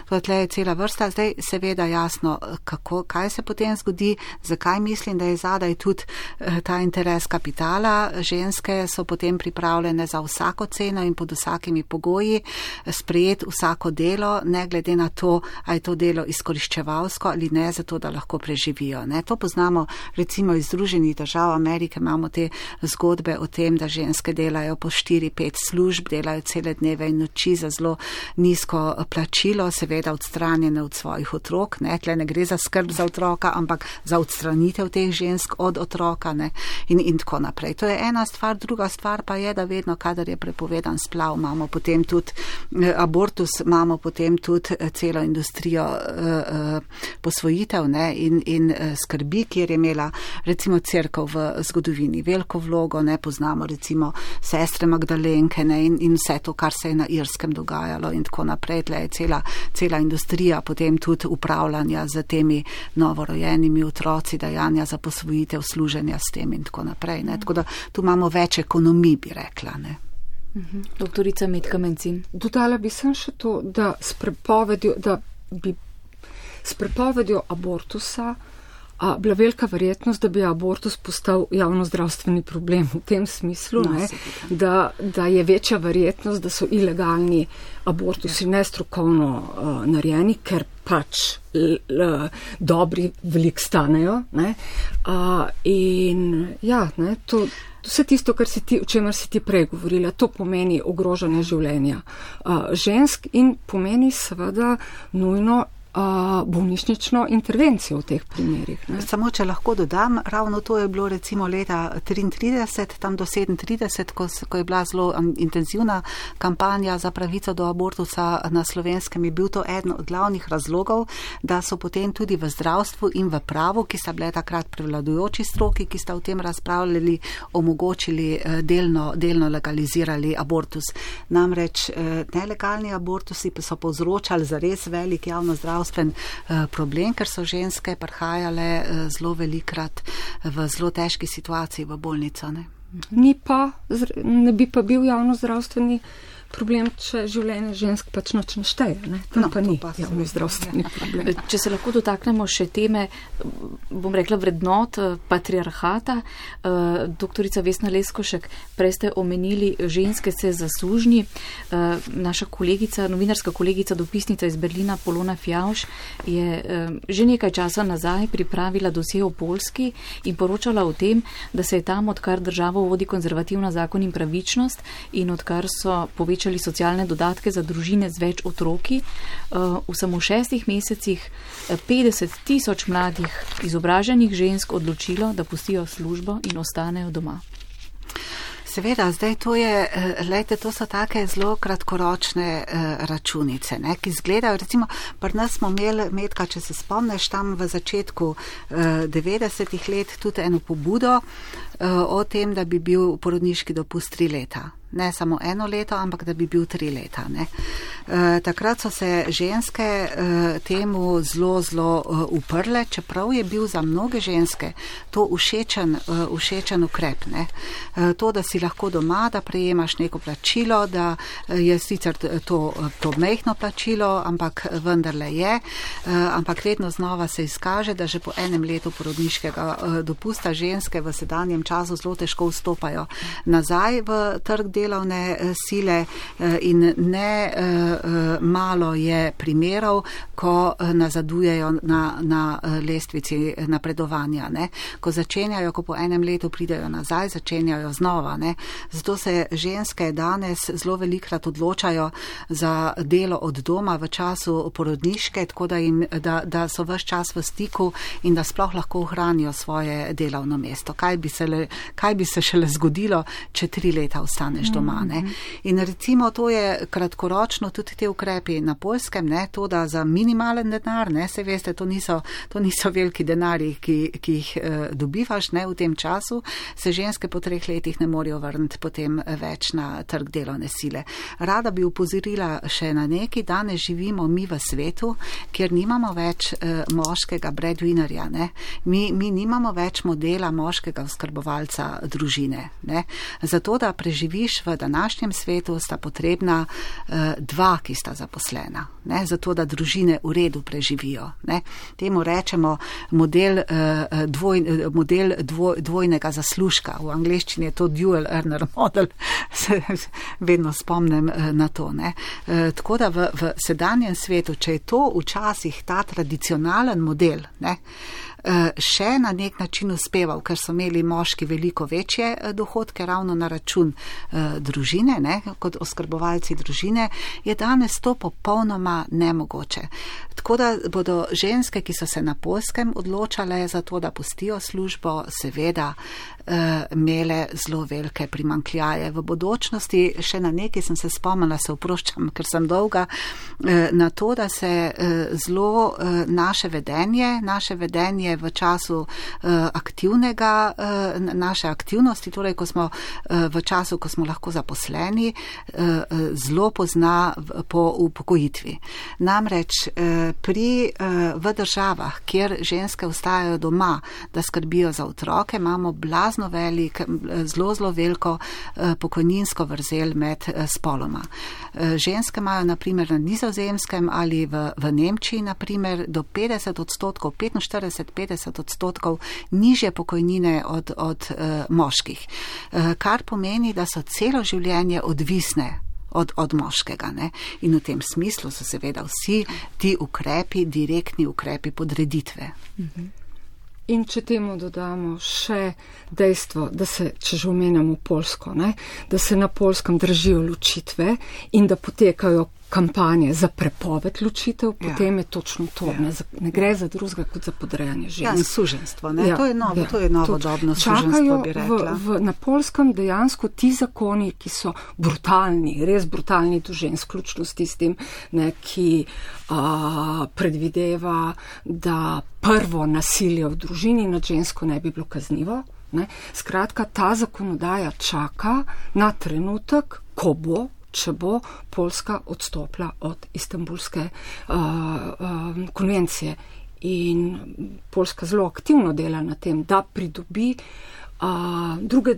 Torej je cela vrsta. Zdaj seveda jasno, kako, kaj se potem zgodi, zakaj mislim, da je zadaj tudi uh, ta interes kapitala ženske so potem pripravljene za vsako ceno in pod vsakimi pogoji sprejeti vsako delo, ne glede na to, ali je to delo izkoriščevalsko ali ne, zato da lahko preživijo. Ne. To poznamo recimo iz Združenih držav Amerike, imamo te zgodbe o tem, da ženske delajo po 4-5 služb, delajo cele dneve in noči za zelo nizko plačilo, seveda odstranjene od svojih otrok. Ne. Tle ne gre za skrb za otroka, ampak za odstranitev teh žensk od otroka ne. in, in tako naprej. To je ena stvar, druga stvar pa je, da vedno, kadar je prepovedan splav, imamo potem tudi eh, abortus, imamo potem tudi eh, celo industrijo uh, posvojitev ne, in, in skrbi, kjer je imela recimo crkva v zgodovini veliko vlogo, ne poznamo recimo sestre Magdalenke ne, in, in vse to, kar se je na Irskem dogajalo in tako naprej. Tle je cela, cela industrija potem tudi upravljanja z temi novorojenimi otroci, dajanja za posvojitev, služenja s tem in tako naprej. Ne. Tako da tu imamo več ekonomij, bi rekla. Ne. Mhm. Doktorica Metka Mencin. Dodala bi sem še to, da s prepovedjo, da bi s prepovedjo abortusa a, bila velika verjetnost, da bi abortus postal javno zdravstveni problem v tem smislu, no, ne, da, da je večja verjetnost, da so ilegalni abortusi ja. nestrokovno uh, narejeni, ker pač l, l, dobri velik stanejo. Ne, uh, in ja, ne, to. Vse tisto, ti, o čemer si ti prej govorila, to pomeni ogrožanje življenja uh, žensk in pomeni seveda nujno bolnišnično intervencijo v teh primerih. Ne. Samo, če lahko dodam, ravno to je bilo recimo leta 33, tam do 37, ko, ko je bila zelo intenzivna kampanja za pravico do abortusa na slovenskem, je bil to eden od glavnih razlogov, da so potem tudi v zdravstvu in v pravu, ki sta bile takrat prevladujoči stroki, ki sta v tem razpravljali, omogočili eh, delno, delno legalizirali abortus. Namreč eh, nelegalni abortusi so povzročali zares velik javno zdravstvo zdravstven eh, problem, ker so ženske prihajale eh, zelo velikrat v zelo težki situaciji v bolnico. Ne? Ni pa, ne bi pa bil javno zdravstveni problem, če življenje žensk pač noč ne šteje. Ne? Tam no, pa ni javno zdravstveni problem. Če se lahko dotaknemo še teme, bom rekla, vrednot eh, patriarhata. Eh, doktorica Vesna Leskošek, prej ste omenili, ženske se zaslužni. Naša kolegica, novinarska kolegica, dopisnica iz Berlina, Polona Fjauš, je že nekaj časa nazaj pripravila dosje o Polski in poročala o tem, da se je tam, odkar državo vodi konzervativna zakon in pravičnost in odkar so povečali povečali socialne dodatke za družine z več otroki. Eh, v samo šestih mesecih 50 eh, tisoč mladih izobraženih žensk odločilo, da pustijo službo in ostanejo doma. Seveda, zdaj to je, eh, lejte, to so take zelo kratkoročne računice, ne, ki izgledajo, recimo, pri nas smo imeli, Medka, če se spomneš, tam v začetku 90-ih let tudi eno pobudo o tem, da bi bil porodniški dopust tri leta ne samo eno leto, ampak da bi bil tri leta. E, takrat so se ženske e, temu zelo, zelo e, uprle, čeprav je bil za mnoge ženske to všečen, e, všečen ukrep. Ne? E, to, da si lahko doma, da prejemaš neko plačilo, da je sicer to, to mehno plačilo, ampak vendarle je, e, ampak vedno znova se izkaže, da že po enem letu porodniškega e, dopusta ženske v sedanjem času zelo težko vstopajo nazaj v trg dela delovne eh, sile eh, in ne eh, malo je primerov, ko nazadujejo na, na lestvici napredovanja. Ne. Ko začenjajo, ko po enem letu pridejo nazaj, začenjajo znova. Ne. Zato se ženske danes zelo velikrat odločajo za delo od doma v času porodniške, tako da, jim, da, da so vse čas v stiku in da sploh lahko ohranijo svoje delovno mesto. Kaj bi se, le, kaj bi se šele zgodilo, če tri leta ostaneš doma. Ne? Mhm. In recimo to je kratkoročno tudi te ukrepi na polskem, ne? to da za minimalen denar, ne? se veste, to niso, to niso veliki denari, ki, ki jih eh, dobivaš ne? v tem času, se ženske po treh letih ne morejo vrniti potem več na trg delovne sile. Rada bi upozorila še na neki, danes živimo mi v svetu, kjer nimamo več eh, moškega breadwinnerja, mi, mi nimamo več modela moškega oskrbovalca družine. Ne? Zato, da preživiš v današnjem svetu, sta potrebna uh, dva, ki sta zaposlena, ne, zato da družine v redu preživijo. Ne. Temu rečemo model, uh, dvoj, model dvoj, dvojnega zaslužka. V angleščini je to dual earner model, se vedno spomnim na to. Uh, tako da v, v sedanjem svetu, če je to včasih ta tradicionalen model, ne, Eh, še na nek način uspeval, ker so imeli moški veliko večje eh, dohodke ravno na račun eh, družine, ne, kot oskrbovalci družine, je danes to popolnoma nemogoče. Tako da bodo ženske, ki so se na polskem odločale za to, da pustijo službo, seveda imele zelo velike primankljaje. V bodočnosti še na nekaj sem se spomnila, se oproščam, ker sem dolga, uh, na to, da se uh, zelo naše vedenje, naše vedenje v času aktivnega, naše aktivnosti, torej ko smo v času, ko smo lahko zaposleni, zelo pozna po upokojitvi. Namreč pri, v državah, kjer ženske ostajajo doma, da skrbijo za otroke, imamo blazno grozno velik, zelo, zelo veliko eh, pokojninsko vrzel med eh, spoloma. Eh, ženske imajo naprimer na nizozemskem ali v, v Nemčiji naprimer do 50 odstotkov, 45-50 odstotkov nižje pokojnine od, od moških, kar pomeni, da so celo življenje odvisne. Od, od moškega. Ne? In v tem smislu so seveda vsi ti ukrepi, direktni ukrepi podreditve. Mhm. In če temu dodamo še dejstvo, da se, če že omenjamo Polsko, ne, da se na Polskem držijo ločitve in da potekajo kampanje za prepoved ločitev, ja. potem je točno to. Ja. Ne, za, ne gre za drugega kot za podrejanje žensk. Ja, suženstvo. Ja, to je novo, ja. to je novodobno suženstvo, bi rekla. V, v, na polskem dejansko ti zakoni, ki so brutalni, res brutalni do žensk, vključno s tistim, ne, ki a, predvideva, da prvo nasilje v družini nad žensko ne bi bilo kaznivo. Ne. Skratka, ta zakonodaja čaka na trenutek, ko bo če bo Poljska odstopila od Istanbulske uh, uh, konvencije. In Poljska zelo aktivno dela na tem, da pridobi uh, druge,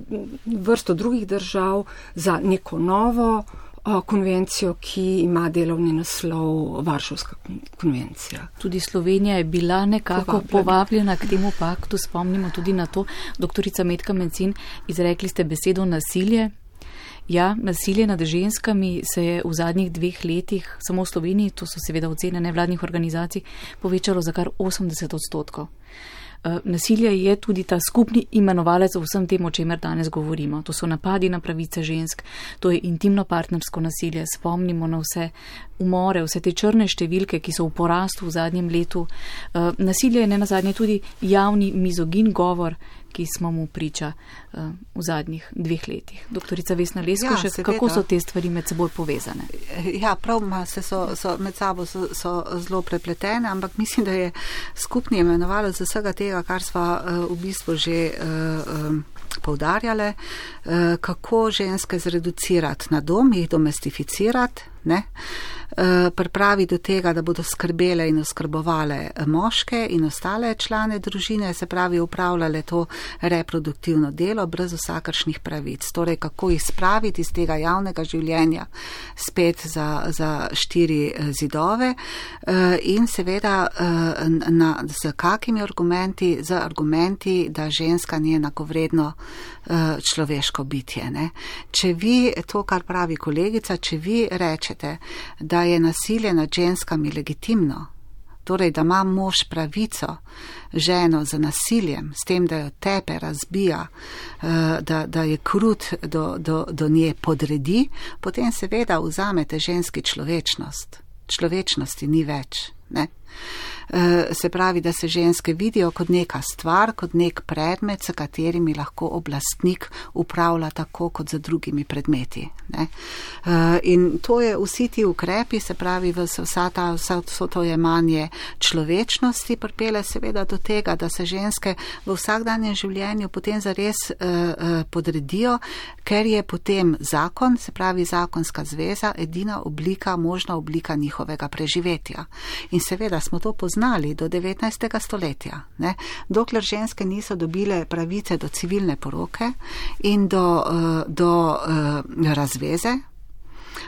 vrsto drugih držav za neko novo uh, konvencijo, ki ima delovni naslov Varšavska konvencija. Tudi Slovenija je bila nekako povabljena, povabljena k temu paktu. Spomnimo tudi na to, doktorica Metka Mencin, izrekli ste besedo nasilje. Ja, nasilje nad ženskami se je v zadnjih dveh letih, samo v Sloveniji, to so seveda ocene nevladnih organizacij, povečalo za kar 80 odstotkov. Eh, nasilje je tudi ta skupni imenovalec vsem tem, o čemer danes govorimo. To so napadi na pravice žensk, to je intimno partnersko nasilje. Spomnimo na vse umore, vse te črne številke, ki so v porastu v zadnjem letu. Eh, nasilje je ne nazadnje tudi javni mizogin govor, ki smo mu priča uh, v zadnjih dveh letih. Doktorica Vesna Lesko, ja, še kako so te stvari med seboj povezane? Ja, prav, se so, so med sabo so, so zelo prepletene, ampak mislim, da je skupni imenovalec vsega tega, kar sva uh, v bistvu že. Um, Poudarjale, kako ženske zreducirati na dom, jih domestificirati, ne? Eh, pripravi do tega, da bodo skrbele in oskrbovale moške in ostale člane družine, se pravi upravljale to reproduktivno delo brez vsakršnih pravic. Torej, kako jih spraviti iz tega javnega življenja spet za, za štiri eh, zidove eh, in seveda na, z kakimi argumenti, z argumenti, da ženska ni enakovredno človeško bitje. Ne? Če vi, to kar pravi kolegica, če vi rečete, da je nasilje nad ženskami legitimno, torej da ima mož pravico ženo z nasiljem, s tem, da jo tepe, razbija, eh, da, da je krut do, do, do nje podredi, potem seveda vzamete ženski človečnost. Človečnosti ni več. Ne? Eh, se pravi, da se ženske vidijo kot neka stvar, kot nek predmet, s katerimi lahko oblastnik upravlja tako kot z drugimi predmeti. Ne? Eh, in to je vsi ti ukrepi, se pravi, vsa ta, vso to jemanje človečnosti pripele seveda do tega, da se ženske v vsakdanjem življenju potem zares eh, podredijo, ker je potem zakon, se pravi zakonska zveza, edina oblika, možna oblika njihovega preživetja. In seveda smo to poznali do 19. stoletja, ne? dokler ženske niso dobile pravice do civilne poroke in do, uh, do uh, razveze,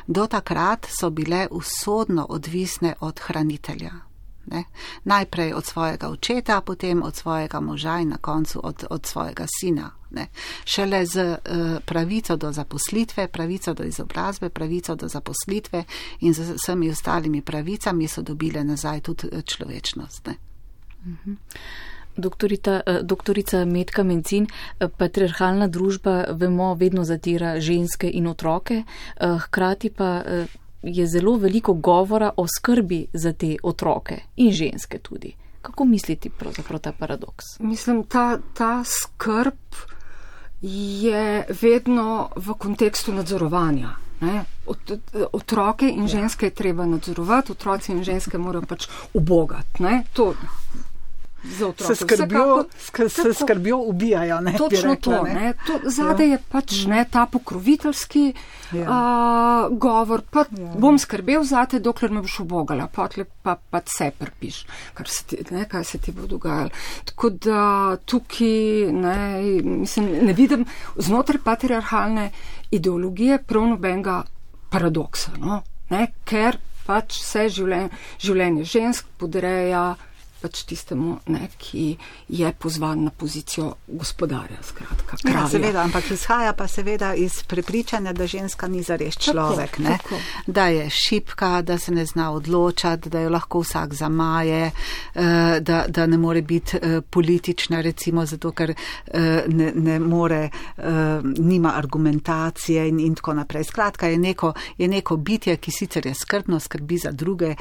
do takrat so bile usodno odvisne od hranitelja. Ne? Najprej od svojega očeta, potem od svojega moža in na koncu od, od svojega sina. Ne? Šele z uh, pravico do zaposlitve, pravico do izobrazbe, pravico do zaposlitve in z vsemi ostalimi pravicami so dobile nazaj tudi eh, človečnost. Mhm. Doktorita, eh, doktorica Metka Mencin, patriarhalna družba, vemo, vedno zatira ženske in otroke, hkrati pa je zelo veliko govora o skrbi za te otroke in ženske tudi. Kako misliti pravzaprav ta paradoks? Mislim, ta, ta skrb je vedno v kontekstu nadzorovanja. Ne? Otroke in ženske je treba nadzorovati, otroci in ženske morajo pač ubogati se skrbijo, se skrbijo ubijajo. Ne, Točno rekla, to. Ne. to Zade ja. je pač ne ta pokroviteljski ja. a, govor, pa ja. bom skrbel zate, dokler me boš ubogala, pa, pa, pa vse prpiš, se ti, ne, kaj se ti bo dogajalo. Tako da tukaj ne, mislim, ne vidim znotraj patriarhalne ideologije prav nobenega paradoksa, no, ne, ker pač vse življenje, življenje žensk podreja pač tistemu, ne, ki je pozvan na pozicijo gospodarja. Skratka, ja, seveda, ampak izhaja pa seveda iz prepričanja, da ženska ni zares človek, tako, tako. da je šipka, da se ne zna odločati, da jo lahko vsak zamaje, eh, da, da ne more biti eh, politična, recimo zato, ker eh, ne, ne more, nima argumentacije in, in tako naprej. Skratka, je neko, je neko bitje, ki sicer je skrbno, skrbi za druge,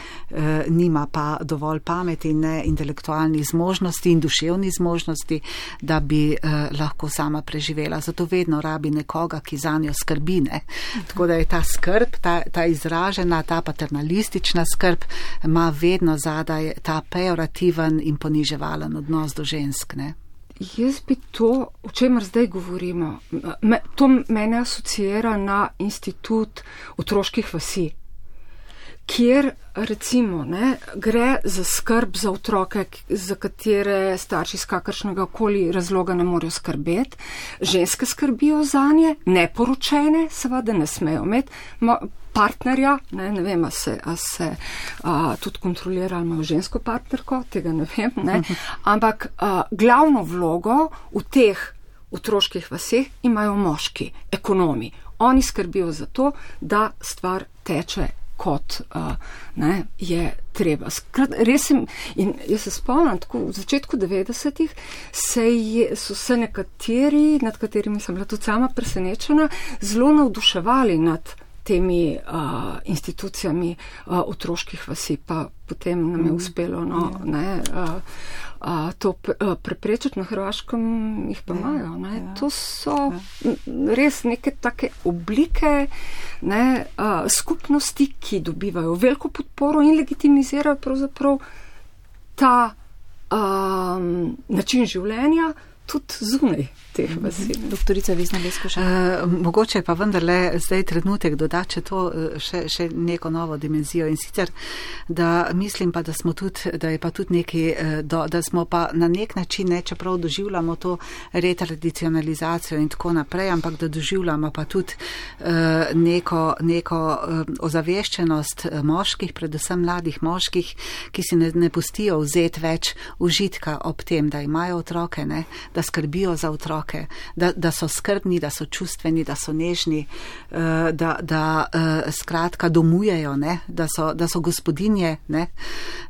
nima pa dovolj pameti in ne intelektualnih zmožnosti in duševnih zmožnosti, da bi lahko sama preživela. Zato vedno rabi nekoga, ki za njo skrbi. Ne? Tako da je ta skrb, ta, ta izražena, ta paternalistična skrb, ima vedno zadaj ta pejorativen in poniževalen odnos do žensk. Ne? Jaz bi to, o čemer zdaj govorimo, me, to mene asocira na institut otroških vasi kjer recimo ne, gre za skrb za otroke, za katere starši z kakršnega koli razloga ne morejo skrbeti. Ženske skrbijo za nje, neporočene, seveda ne smejo imeti partnerja, ne, ne vem, a se, a se a, tudi kontrolira, ali imajo žensko partnerko, tega ne vem, ne. ampak a, glavno vlogo v teh otroških vaseh imajo moški, ekonomi. Oni skrbijo za to, da stvar teče kot uh, ne, je treba. Skrat, sem, in jaz se spomnim, tako v začetku 90-ih se je, so se nekateri, nad katerimi sem bila tudi sama presenečena, zelo navduševali nad temi uh, institucijami uh, otroških vasi, pa potem nam je mhm. uspelo no, ja. ne, uh, uh, to uh, preprečiti na Hrvaškem, jih pa ja, imajo. Ja. To so ja. res neke take oblike ne, uh, skupnosti, ki dobivajo veliko podporo in legitimizirajo pravzaprav ta um, način življenja tudi zunaj teh vasi. Doktorica Vizna Leskoša. Uh, mogoče pa vendarle zdaj trenutek dodati to eh, še, še neko novo dimenzijo in sicer, da mislim pa, da smo tudi, da je pa tudi neki, eh, do, da smo pa na nek način, ne čeprav doživljamo to retradicionalizacijo in tako naprej, ampak da doživljamo pa tudi uh, neko, neko uh, ozaveščenost moških, predvsem mladih moških, ki si ne, ne pustijo vzeti več užitka ob tem, da imajo otroke, ne, da skrbijo za otroke, da, da so skrbni, da so čustveni, da so nežni, eh, da, da eh, skratka domujejo, ne? Da, so, da so gospodinje, ne?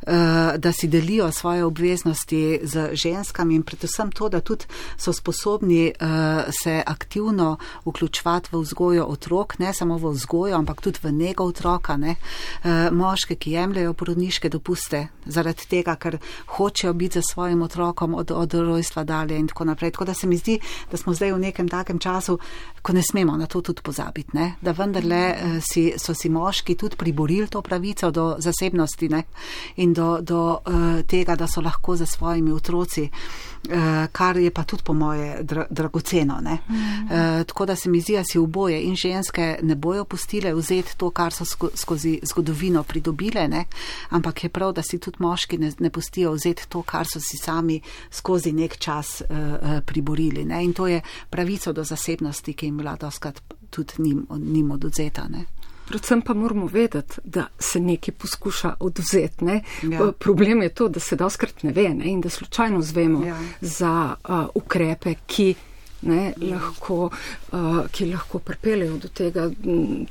Eh, da si delijo svoje obveznosti z ženskami in predvsem to, da tudi so sposobni se aktivno vključevati v vzgojo otrok, ne samo v vzgojo, ampak tudi v njegov otroka, ne? moške, ki jemljajo porodniške dopuste zaradi tega, ker hočejo biti za svojim otrokom od, od rojstva dalje in tako naprej. Tako da se mi zdi, da smo zdaj v nekem takem času, ko ne smemo na to tudi pozabiti, ne? da vendarle eh, si, so si moški tudi priborili to pravico do zasebnosti ne? in do, do uh, tega, da so lahko za svojimi otroci. Uh, kar je pa tudi po moje dra, dragoceno. Mm. Uh, tako da se mi zdi, da si oboje in ženske ne bojo pustile vzeti to, kar so sko, skozi zgodovino pridobile, ne? ampak je prav, da si tudi moški ne, ne pustijo vzeti to, kar so si sami skozi nek čas uh, priborili. Ne? In to je pravico do zasebnosti, ki jim bila doskrat tudi njim, njim oduzeta. Ne? Predvsem pa moramo vedeti, da se nekaj poskuša oduzeti. Ja. Problem je to, da se doskrat ne ve ne? in da slučajno zvemo ja. za uh, ukrepe, ki, ne, ja. lahko, uh, ki lahko pripeljejo do tega.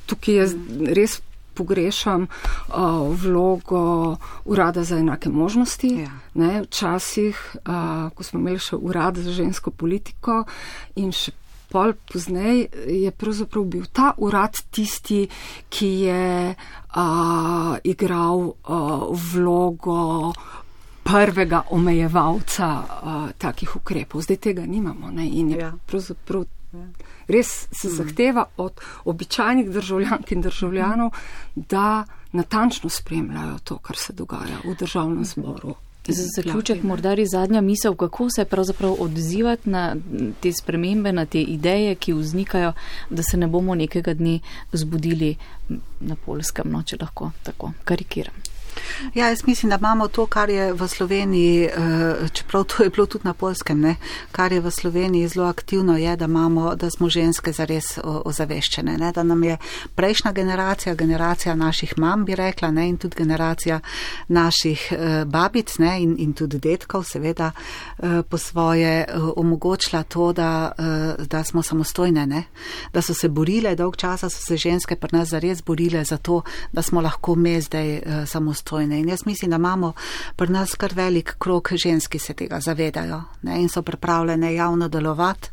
Tukaj je res pogrešam uh, vlogo urada za enake možnosti. Ja. Ne, včasih, uh, ko smo imeli še urad za žensko politiko in še pol poznej, je pravzaprav bil ta urad tisti, ki je uh, igral uh, vlogo prvega omejevalca uh, takih ukrepov. Zdaj tega nimamo ne, in je ja. pravzaprav. Ja. Res se mm. zahteva od običajnih državljank in državljanov, da natančno spremljajo to, kar se dogaja v državnem zboru. Za zaključek morda res zadnja misel, kako se pravzaprav odzivati na te spremembe, na te ideje, ki vznikajo, da se ne bomo nekega dne zbudili na polskem, no, če lahko tako karikiram. Ja, jaz mislim, da imamo to, kar je v Sloveniji, eh, čeprav to je bilo tudi na polskem, ne, kar je v Sloveniji zelo aktivno, je, da, imamo, da smo ženske zares ozaveščene. Ne, da nam je prejšnja generacija, generacija naših mam, bi rekla, ne, in tudi generacija naših eh, babic ne, in, in tudi detkov, seveda, eh, po svoje omogočila to, da, da smo samostojne, ne, da so se borile, dolg časa so se ženske pri nas zares borile za to, da smo lahko me zdaj samostojne. In jaz mislim, da imamo pri nas kar velik krok žensk, ki se tega zavedajo ne, in so pripravljene javno delovati,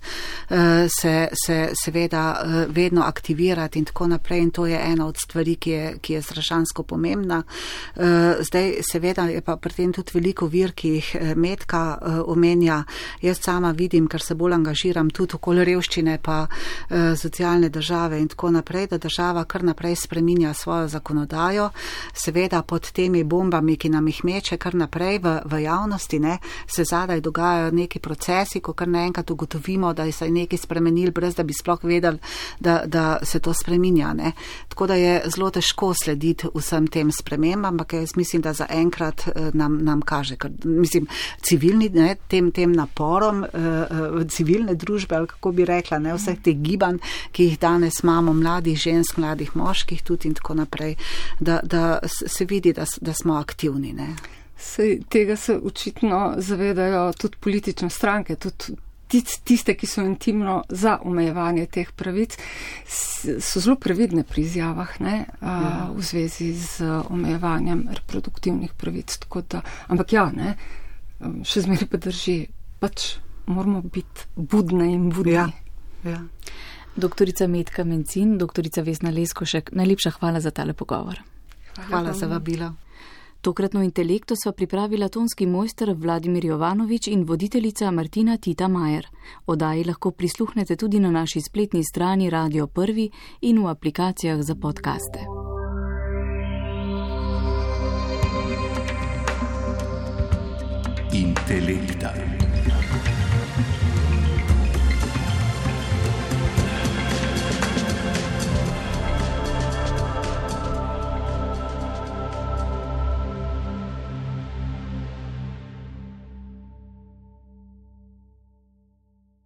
eh, se, se seveda eh, vedno aktivirati in tako naprej. In to je ena od stvari, ki je, ki je strašansko pomembna. Eh, zdaj seveda je pa pri tem tudi veliko vir, ki jih Metka omenja. Jaz sama vidim, ker se bolj angažiram tudi okoli revščine pa socialne države in tako naprej, da država kar naprej spreminja svojo zakonodajo. Seveda pod temi bombami, ki nam jih meče kar naprej v, v javnosti, ne, se zadaj dogajajo neki procesi, ko kar naenkrat ugotovimo, da se je nekaj spremenil, brez da bi sploh vedeli, da, da se to spreminja. Ne. Tako da je zelo težko slediti vsem tem spremembam, ampak jaz mislim, da zaenkrat eh, nam, nam kaže, ker mislim, civilni, ne, tem, tem naporom uh, civilne družbe, ali kako bi rekla, ne, vseh teh gibanj, ki jih danes imamo, mladih žensk, mladih moških tudi in tako naprej, da, da se vidi, da, da smo aktivni. Ne. Sej, tega se očitno zavedajo tudi politične stranke, tudi tiste, ki so intimno za omejevanje teh pravic, so zelo previdne pri izjavah ne, a, ja. v zvezi z omejevanjem reproduktivnih pravic. Da, ampak ja, ne, še zmeraj pa drži, pač moramo biti budne in budni. Ja. Ja. Doktorica Metka Mencin, doktorica Vesna Leskošek, najlepša hvala za tale pogovor. Hvala, za vabilo. Tokratno intelekto so pripravila tonski mojster Vladimir Jovanovič in voditeljica Martina Tita Majer. Odaji lahko prisluhnete tudi na naši spletni strani Radio 1 in v aplikacijah za podkaste. Intelekta.